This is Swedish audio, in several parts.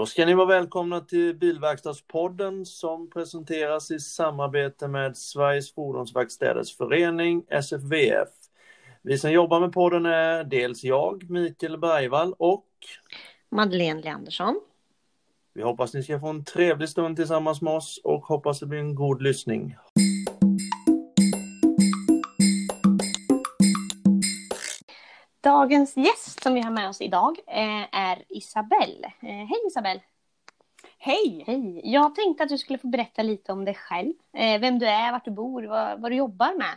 Då ska ni vara välkomna till Bilverkstadspodden som presenteras i samarbete med Sveriges Fordonsverkstäders Förening, SFVF. Vi som jobbar med podden är dels jag, Mikael Bergvall och Madeleine Leandersson. Vi hoppas ni ska få en trevlig stund tillsammans med oss och hoppas det blir en god lyssning. Dagens gäst som vi har med oss idag eh, är Isabelle. Eh, hej Isabelle! Hej! Hej! Jag tänkte att du skulle få berätta lite om dig själv. Eh, vem du är, vart du bor, vad, vad du jobbar med.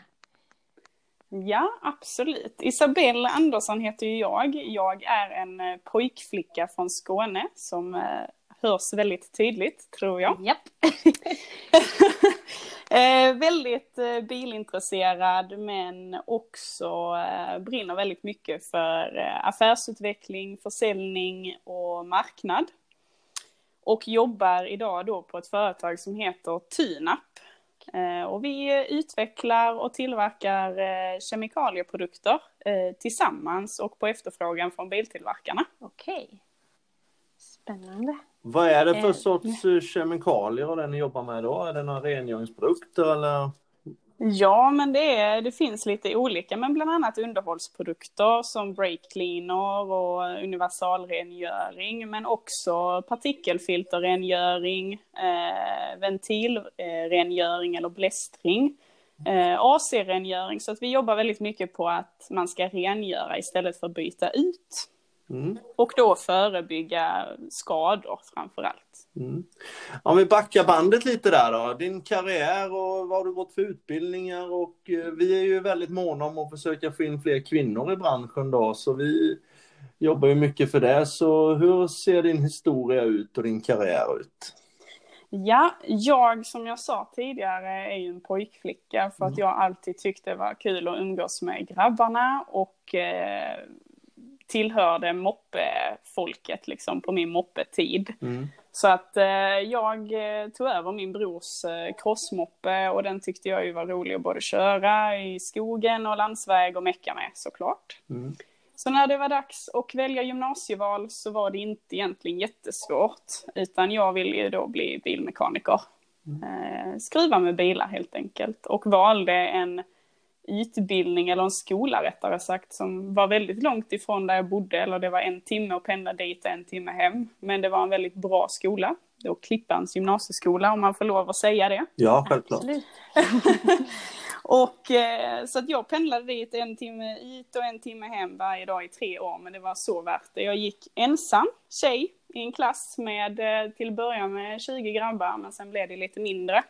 Ja, absolut. Isabelle Andersson heter ju jag. Jag är en pojkflicka från Skåne som hörs väldigt tydligt, tror jag. Japp. eh, väldigt eh, bilintresserad men också eh, brinner väldigt mycket för eh, affärsutveckling, försäljning och marknad. Och jobbar idag då på ett företag som heter Tunap. Eh, och vi utvecklar och tillverkar eh, kemikalieprodukter tillsammans och på efterfrågan från biltillverkarna. Okej. Spännande. Vad är det för eh, sorts eh, kemikalier och det ni jobbar med då? Är det några rengöringsprodukter eller? Ja, men det, är, det finns lite olika, men bland annat underhållsprodukter som break cleaner och universalrengöring, men också partikelfilterrengöring, eh, ventilrengöring eller blästring, eh, AC-rengöring. Så att vi jobbar väldigt mycket på att man ska rengöra istället för att byta ut. Mm. Och då förebygga skador framför allt. Mm. Om vi backar bandet lite där då. Din karriär och vad har du gått för utbildningar och eh, vi är ju väldigt måna om att försöka få in fler kvinnor i branschen då så vi jobbar ju mycket för det. Så hur ser din historia ut och din karriär ut? Ja, jag som jag sa tidigare är ju en pojkflicka för att mm. jag alltid tyckte det var kul att umgås med grabbarna och eh, tillhörde moppefolket liksom på min moppetid. Mm. Så att eh, jag eh, tog över min brors eh, crossmoppe och den tyckte jag ju var rolig att både köra i skogen och landsväg och mecka med såklart. Mm. Så när det var dags att välja gymnasieval så var det inte egentligen jättesvårt, utan jag ville ju då bli bilmekaniker. Mm. Eh, skruva med bilar helt enkelt och valde en utbildning, eller en skola rättare sagt, som var väldigt långt ifrån där jag bodde, eller det var en timme att pendla dit och en timme hem. Men det var en väldigt bra skola, då Klippans gymnasieskola om man får lov att säga det. Ja, självklart. och eh, så att jag pendlade dit en timme ut och en timme hem varje dag i tre år, men det var så värt det. Jag gick ensam, tjej, i en klass med eh, till att börja med 20 grabbar, men sen blev det lite mindre.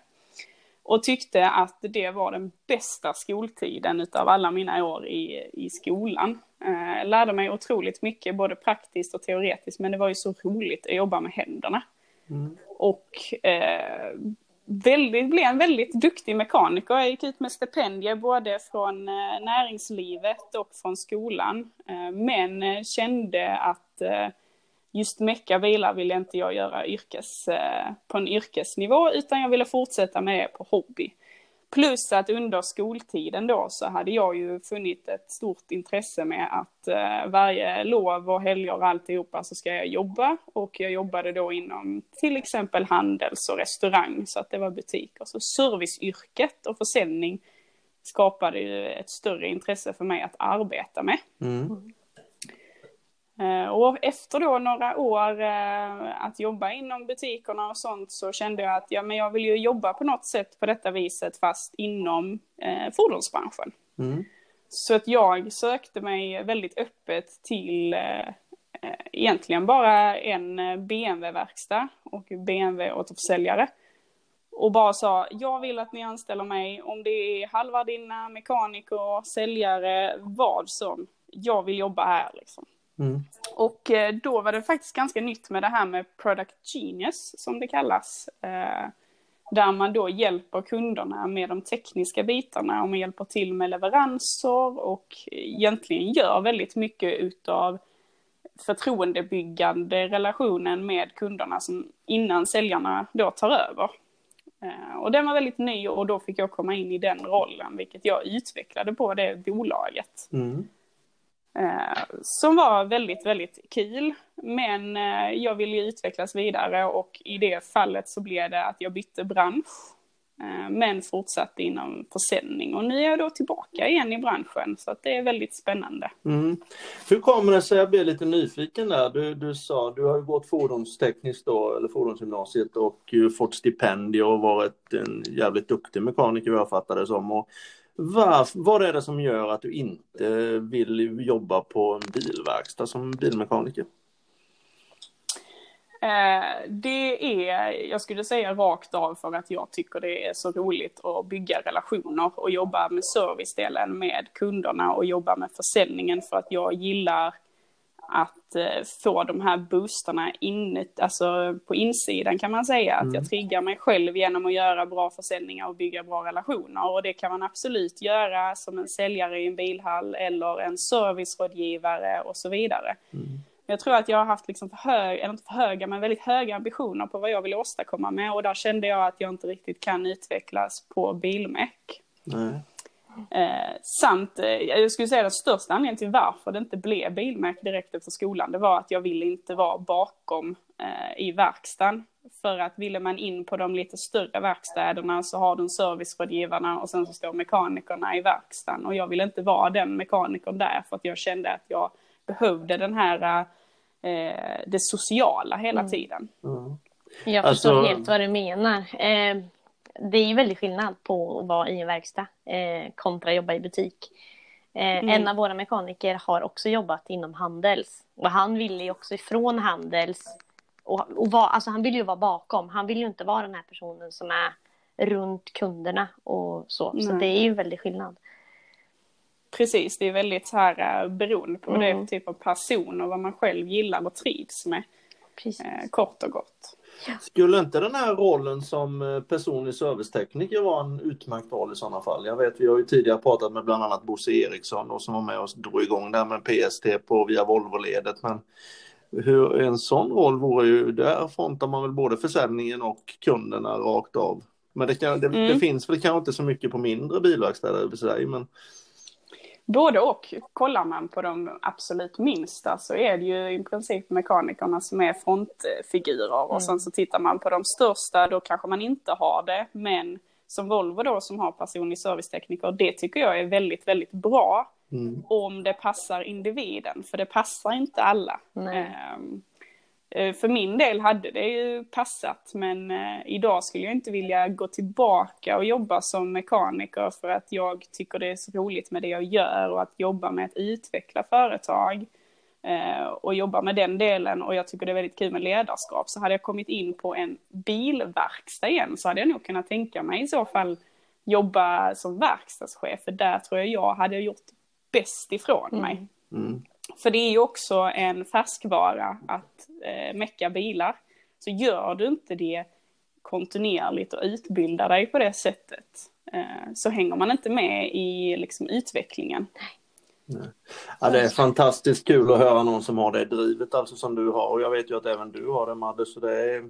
Och tyckte att det var den bästa skoltiden utav alla mina år i, i skolan. Eh, lärde mig otroligt mycket, både praktiskt och teoretiskt, men det var ju så roligt att jobba med händerna. Mm. Och eh, väldigt, blev en väldigt duktig mekaniker. Jag gick ut med stipendier både från eh, näringslivet och från skolan. Eh, men kände att just mecka bilar ville inte jag göra yrkes, eh, på en yrkesnivå utan jag ville fortsätta med det på hobby. Plus att under skoltiden då så hade jag ju funnit ett stort intresse med att eh, varje lov och helger och alltihopa så ska jag jobba och jag jobbade då inom till exempel handels och restaurang så att det var butiker. Så serviceyrket och försäljning skapade ju ett större intresse för mig att arbeta med. Mm. Eh, och efter då några år eh, att jobba inom butikerna och sånt så kände jag att ja, men jag vill ju jobba på något sätt på detta viset fast inom eh, fordonsbranschen. Mm. Så att jag sökte mig väldigt öppet till eh, egentligen bara en BMW-verkstad och BMW-återförsäljare. Och bara sa, jag vill att ni anställer mig om det är halvvärdinna, mekaniker, säljare, vad som. Jag vill jobba här liksom. Mm. Och eh, då var det faktiskt ganska nytt med det här med Product Genius som det kallas. Eh, där man då hjälper kunderna med de tekniska bitarna och man hjälper till med leveranser och egentligen gör väldigt mycket utav förtroendebyggande relationen med kunderna som innan säljarna då tar över. Eh, och den var väldigt ny och då fick jag komma in i den rollen, vilket jag utvecklade på det bolaget. Mm. Eh, som var väldigt, väldigt kul. Men eh, jag ville ju utvecklas vidare och i det fallet så blev det att jag bytte bransch. Eh, men fortsatte inom försäljning och nu är jag då tillbaka igen i branschen så att det är väldigt spännande. Mm. Hur kommer det sig, jag blev lite nyfiken där, du, du sa du har ju gått fordonstekniskt då, eller fordonsgymnasiet och fått stipendier och varit en jävligt duktig mekaniker vad jag fattade det som. Och varför, vad är det som gör att du inte vill jobba på en bilverkstad som bilmekaniker? Eh, det är, jag skulle säga rakt av för att jag tycker det är så roligt att bygga relationer och jobba med servicedelen med kunderna och jobba med försäljningen för att jag gillar att eh, få de här boostarna inuti, alltså på insidan kan man säga. Mm. Att jag triggar mig själv genom att göra bra försäljningar och bygga bra relationer. Och det kan man absolut göra som en säljare i en bilhall eller en servicerådgivare och så vidare. Mm. Jag tror att jag har haft liksom för höga, eller inte för höga, men väldigt höga ambitioner på vad jag vill åstadkomma med. Och där kände jag att jag inte riktigt kan utvecklas på bilmek. Nej. Eh, samt, eh, jag skulle säga den största anledningen till varför det inte blev bilmärk direkt efter skolan, det var att jag ville inte vara bakom eh, i verkstaden. För att ville man in på de lite större verkstäderna så har du servicerådgivarna och sen så står mekanikerna i verkstaden. Och jag ville inte vara den mekanikern där för att jag kände att jag behövde den här, eh, det sociala hela mm. tiden. Mm. Jag förstår alltså... helt vad du menar. Eh, det är ju väldigt skillnad på att vara i en verkstad eh, kontra jobba i butik. Eh, mm. En av våra mekaniker har också jobbat inom Handels och han ville ju också ifrån Handels och, och var, alltså han vill ju vara bakom. Han vill ju inte vara den här personen som är runt kunderna och så. Mm. Så det är ju en väldig skillnad. Precis, det är väldigt så här uh, beroende på mm. vad det är för typ av person och vad man själv gillar och trivs med. Eh, kort och gott. Skulle inte den här rollen som eh, personlig servicetekniker vara en utmärkt roll i sådana fall? Jag vet, vi har ju tidigare pratat med bland annat Bosse Eriksson och som var med och drog igång det här med PST på via Volvo-ledet. Men hur, en sån roll vore ju, där frontar man väl både försäljningen och kunderna rakt av. Men det, kan, det, mm. det finns väl kanske inte så mycket på mindre bilverkstäder i sig, men Både och. Kollar man på de absolut minsta så är det ju i princip mekanikerna som är frontfigurer. Mm. Och sen så tittar man på de största, då kanske man inte har det. Men som Volvo då som har personlig servicetekniker, det tycker jag är väldigt, väldigt bra. Mm. Om det passar individen, för det passar inte alla. Um, för min del hade det ju passat men eh, idag skulle jag inte vilja gå tillbaka och jobba som mekaniker för att jag tycker det är så roligt med det jag gör och att jobba med att utveckla företag eh, och jobba med den delen och jag tycker det är väldigt kul med ledarskap. Så hade jag kommit in på en bilverkstad igen så hade jag nog kunnat tänka mig i så fall jobba som verkstadschef för där tror jag jag hade gjort bäst ifrån mig. Mm. Mm. För det är ju också en färskvara att eh, mecka bilar. Så gör du inte det kontinuerligt och utbildar dig på det sättet eh, så hänger man inte med i liksom, utvecklingen. Nej. Ja, det är fantastiskt kul att höra någon som har det drivet alltså som du har och jag vet ju att även du har det Madde så det är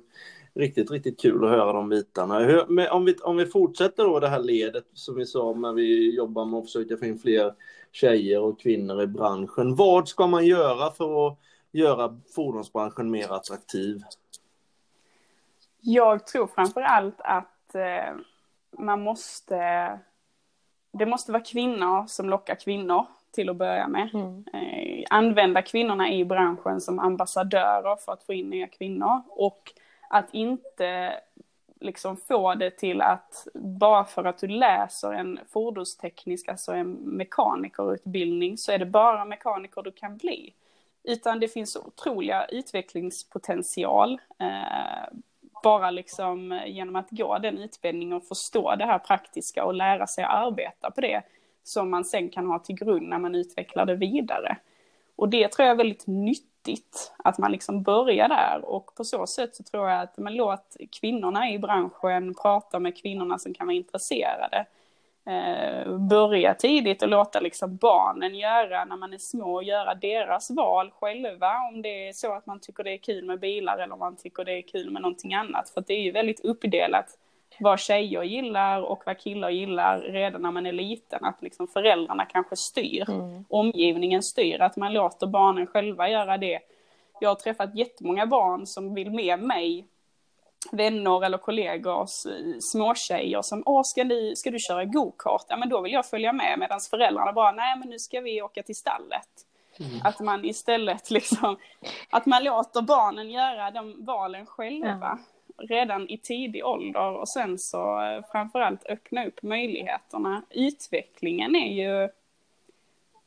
riktigt, riktigt kul att höra de bitarna. Hur, om, vi, om vi fortsätter då det här ledet som vi sa när vi jobbar med att försöka få in fler tjejer och kvinnor i branschen. Vad ska man göra för att göra fordonsbranschen mer attraktiv? Jag tror framför allt att eh, man måste... Det måste vara kvinnor som lockar kvinnor till att börja med. Mm. Eh, använda kvinnorna i branschen som ambassadörer för att få in nya kvinnor. Och att inte liksom få det till att bara för att du läser en fordonsteknisk, alltså en mekanikerutbildning, så är det bara mekaniker du kan bli. Utan det finns otroliga utvecklingspotential. Eh, bara liksom genom att gå den utbildningen och förstå det här praktiska och lära sig att arbeta på det som man sen kan ha till grund när man utvecklar det vidare. Och det tror jag är väldigt nyttigt att man liksom börjar där och på så sätt så tror jag att man låt kvinnorna i branschen prata med kvinnorna som kan vara intresserade. Eh, börja tidigt och låta liksom barnen göra när man är små, göra deras val själva om det är så att man tycker det är kul med bilar eller om man tycker det är kul med någonting annat. För det är ju väldigt uppdelat vad tjejer gillar och vad killar gillar redan när man är liten. Att liksom föräldrarna kanske styr, mm. omgivningen styr, att man låter barnen själva göra det. Jag har träffat jättemånga barn som vill med mig vänner eller kollegor, småtjejer som Åh, ska, du, ska du köra gokart? Ja men då vill jag följa med medan föräldrarna bara nej men nu ska vi åka till stallet. Mm. Att man istället liksom, att man låter barnen göra de valen själva. Ja. Redan i tidig ålder och sen så eh, framförallt öppna upp möjligheterna. Utvecklingen är ju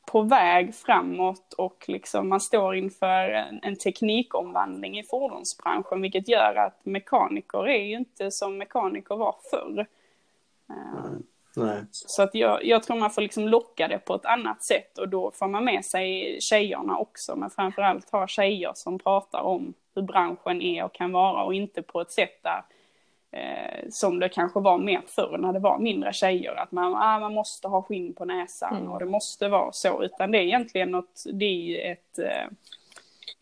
på väg framåt och liksom man står inför en, en teknikomvandling i fordonsbranschen vilket gör att mekaniker är ju inte som mekaniker var förr. Mm. Nej. Så att jag, jag tror man får liksom locka det på ett annat sätt och då får man med sig tjejerna också men framförallt ha tjejer som pratar om hur branschen är och kan vara och inte på ett sätt där eh, som det kanske var mer förr när det var mindre tjejer, att man, ah, man måste ha skinn på näsan mm. och det måste vara så, utan det är egentligen något, det är ett, eh,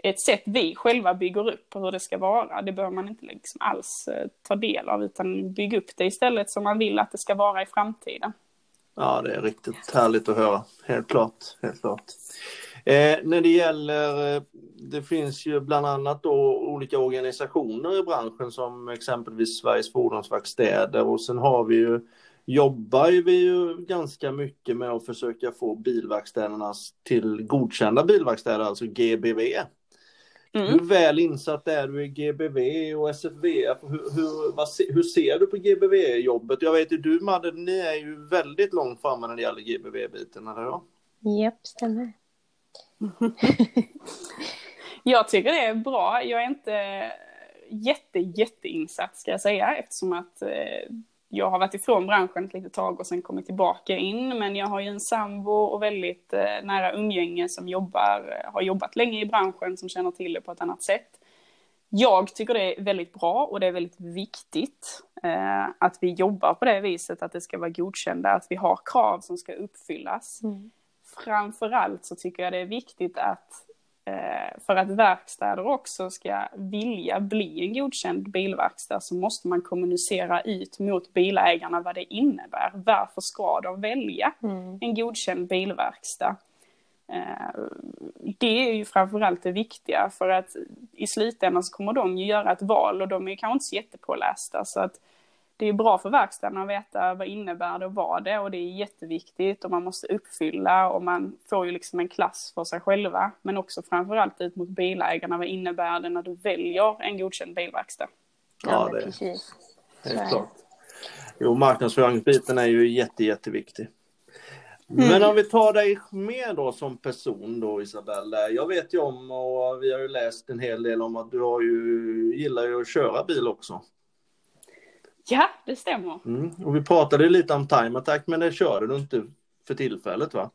ett sätt vi själva bygger upp på hur det ska vara. Det behöver man inte liksom alls eh, ta del av, utan bygga upp det istället som man vill att det ska vara i framtiden. Ja, det är riktigt härligt att höra, helt klart, helt klart. Eh, när det gäller, eh, det finns ju bland annat då olika organisationer i branschen som exempelvis Sveriges fordonsverkstäder och sen har vi ju jobbar vi ju ganska mycket med att försöka få bilverkstäderna till godkända bilverkstäder, alltså GBV. Mm. Hur väl insatt är du i GBV och SFVF? Hur, hur, vad, hur ser du på GBV-jobbet? Jag vet ju du Madde, ni är ju väldigt långt framme när det gäller GBV-biten, eller hur? Japp, stämmer. jag tycker det är bra. Jag är inte jätte, jätteinsatt ska jag säga eftersom att eh, jag har varit ifrån branschen ett litet tag och sen kommit tillbaka in. Men jag har ju en sambo och väldigt eh, nära umgänge som jobbar, har jobbat länge i branschen som känner till det på ett annat sätt. Jag tycker det är väldigt bra och det är väldigt viktigt eh, att vi jobbar på det viset, att det ska vara godkända, att vi har krav som ska uppfyllas. Mm framförallt så tycker jag det är viktigt att eh, för att verkstäder också ska vilja bli en godkänd bilverkstad så måste man kommunicera ut mot bilägarna vad det innebär. Varför ska de välja mm. en godkänd bilverkstad? Eh, det är ju framförallt det viktiga för att i slutändan så kommer de ju göra ett val och de är kanske inte så jättepålästa så att det är bra för verkstaden att veta vad innebär det och vad det och det är jätteviktigt och man måste uppfylla och man får ju liksom en klass för sig själva. Men också framförallt ut mot bilägarna, vad innebär det när du väljer en godkänd bilverkstad? Ja, ja det är precis. Helt klart. Jo, marknadsföringsbiten är ju jätte, jätteviktig. Mm. Men om vi tar dig med då som person då Isabella. Jag vet ju om och vi har ju läst en hel del om att du har ju, gillar ju att köra bil också. Ja, det stämmer. Mm. Och vi pratade lite om time attack, men det kör du inte för tillfället va?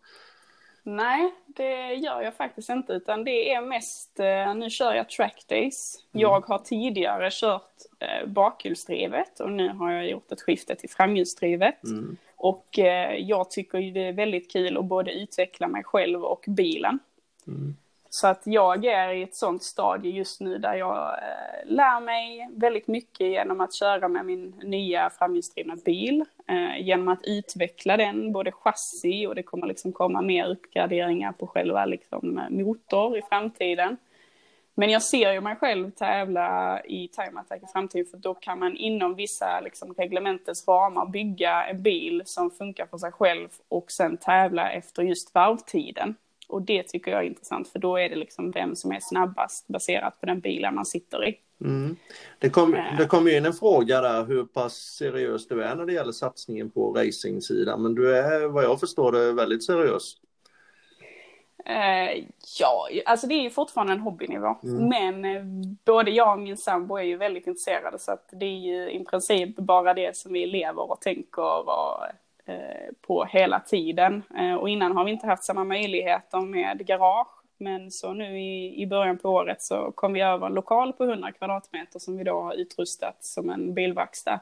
Nej, det gör jag faktiskt inte, utan det är mest, eh, nu kör jag trackdays. Mm. Jag har tidigare kört eh, bakhjulsdrivet och nu har jag gjort ett skifte till framhjulsdrivet. Mm. Och eh, jag tycker det är väldigt kul att både utveckla mig själv och bilen. Mm. Så att jag är i ett sånt stadie just nu där jag eh, lär mig väldigt mycket genom att köra med min nya framhjulsdrivna bil. Eh, genom att utveckla den, både chassi och det kommer liksom komma mer uppgraderingar på själva liksom, eh, motor i framtiden. Men jag ser ju mig själv tävla i time attack i framtiden för då kan man inom vissa liksom, reglementets ramar bygga en bil som funkar för sig själv och sen tävla efter just varvtiden. Och det tycker jag är intressant för då är det liksom vem som är snabbast baserat på den bilen man sitter i. Mm. Det kom, eh. det kom in en fråga där hur pass seriös du är när det gäller satsningen på racingsidan. Men du är vad jag förstår det väldigt seriös. Eh, ja, alltså det är ju fortfarande en hobbynivå. Mm. Men eh, både jag och min sambo är ju väldigt intresserade så att det är ju i princip bara det som vi lever och tänker och Eh, på hela tiden. Eh, och innan har vi inte haft samma möjligheter med garage. Men så nu i, i början på året så kom vi över en lokal på 100 kvadratmeter som vi då har utrustat som en bilverkstad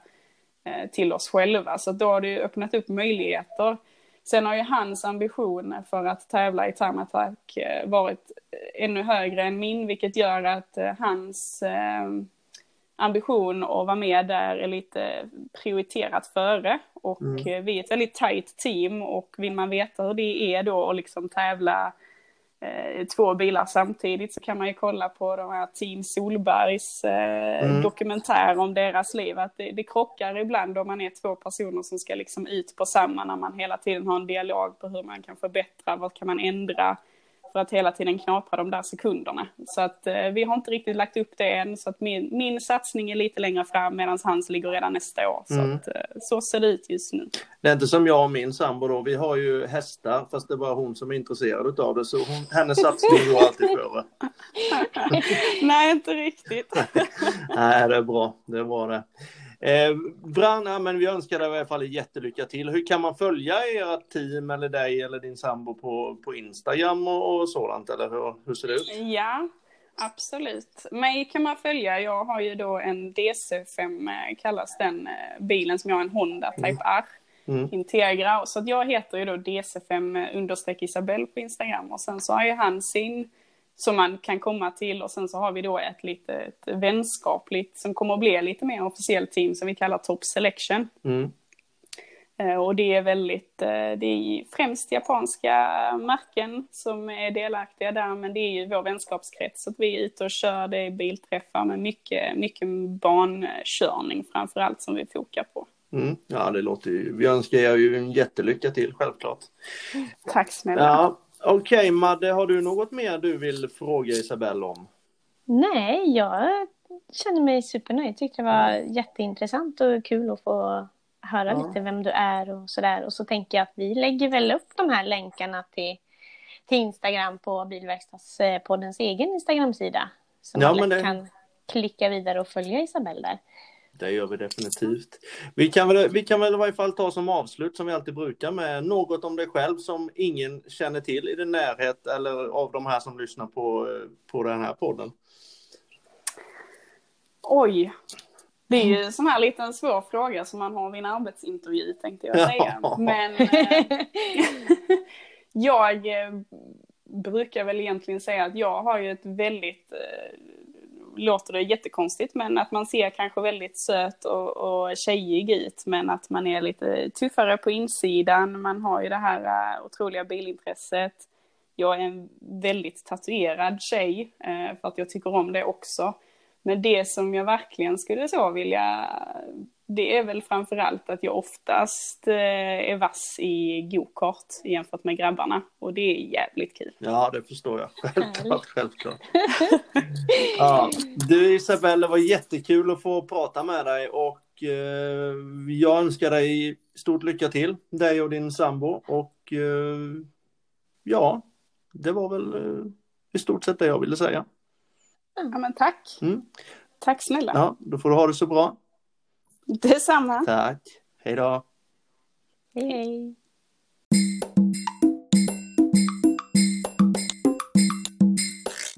eh, till oss själva. Så då har det öppnat upp möjligheter. Sen har ju hans ambition för att tävla i Time varit ännu högre än min, vilket gör att hans ambition att vara med där är lite prioriterat före. Och mm. vi är ett väldigt tajt team och vill man veta hur det är då att liksom tävla eh, två bilar samtidigt så kan man ju kolla på de här Team Solbergs eh, mm. dokumentär om deras liv. Att det, det krockar ibland om man är två personer som ska liksom ut på samma när man hela tiden har en dialog på hur man kan förbättra, vad kan man ändra för att hela tiden knapra de där sekunderna. Så att eh, vi har inte riktigt lagt upp det än, så att min, min satsning är lite längre fram medan hans ligger redan nästa år. Så, mm. att, eh, så ser det ut just nu. Det är inte som jag och min sambo då, vi har ju hästar fast det är bara hon som är intresserad av det så hon, hennes satsning går alltid före. Nej, inte riktigt. Nej, det är bra, det är bra det. Eh, Branna, men vi önskar dig i alla fall jättelycka till. Hur kan man följa ert team eller dig eller din sambo på, på Instagram och, och sådant? Eller hur, hur ser det ut? Ja, absolut. Mig kan man följa. Jag har ju då en DC5 eh, kallas den eh, bilen som jag har en Honda Type mm. R. Mm. Integra. Så att jag heter ju då DC5 eh, Isabelle på Instagram och sen så har ju han sin som man kan komma till och sen så har vi då ett litet vänskapligt som kommer att bli lite mer officiellt team som vi kallar Top Selection. Mm. Eh, och det är väldigt, eh, det är främst japanska märken som är delaktiga där, men det är ju vår vänskapskrets. Så att vi är ute och kör, det är bilträffar med mycket, mycket bankörning framför allt som vi fokar på. Mm, ja, det låter ju, vi önskar er ju en jättelycka till, självklart. Tack snälla. Ja, Okej okay, Madde, har du något mer du vill fråga Isabelle om? Nej, jag känner mig supernöjd. Tyckte det var jätteintressant och kul att få höra ja. lite vem du är och sådär. Och så tänker jag att vi lägger väl upp de här länkarna till, till Instagram på Bilverkstadspoddens egen Instagramsida. Så ja, man det... kan klicka vidare och följa Isabelle där. Det gör vi definitivt. Vi kan, väl, vi kan väl i varje fall ta som avslut som vi alltid brukar med något om dig själv som ingen känner till i din närhet eller av de här som lyssnar på, på den här podden. Oj, det är ju en sån här liten svår fråga som man har vid en arbetsintervju tänkte jag säga. Ja. Men eh, jag eh, brukar väl egentligen säga att jag har ju ett väldigt eh, låter det jättekonstigt, men att man ser kanske väldigt söt och, och tjejig ut, men att man är lite tuffare på insidan. Man har ju det här eh, otroliga bilintresset. Jag är en väldigt tatuerad tjej, eh, för att jag tycker om det också. Men det som jag verkligen skulle så vilja det är väl framförallt att jag oftast eh, är vass i gokart jämfört med grabbarna. Och det är jävligt kul. Ja, det förstår jag. Självklart, självklart. ja. Du Isabelle, det var jättekul att få prata med dig och eh, jag önskar dig stort lycka till, dig och din sambo. Och eh, ja, det var väl i stort sett det jag ville säga. Ja, men tack. Mm. Tack snälla. Ja, då får du ha det så bra. Detsamma. Tack. Hej då. Hej, hej.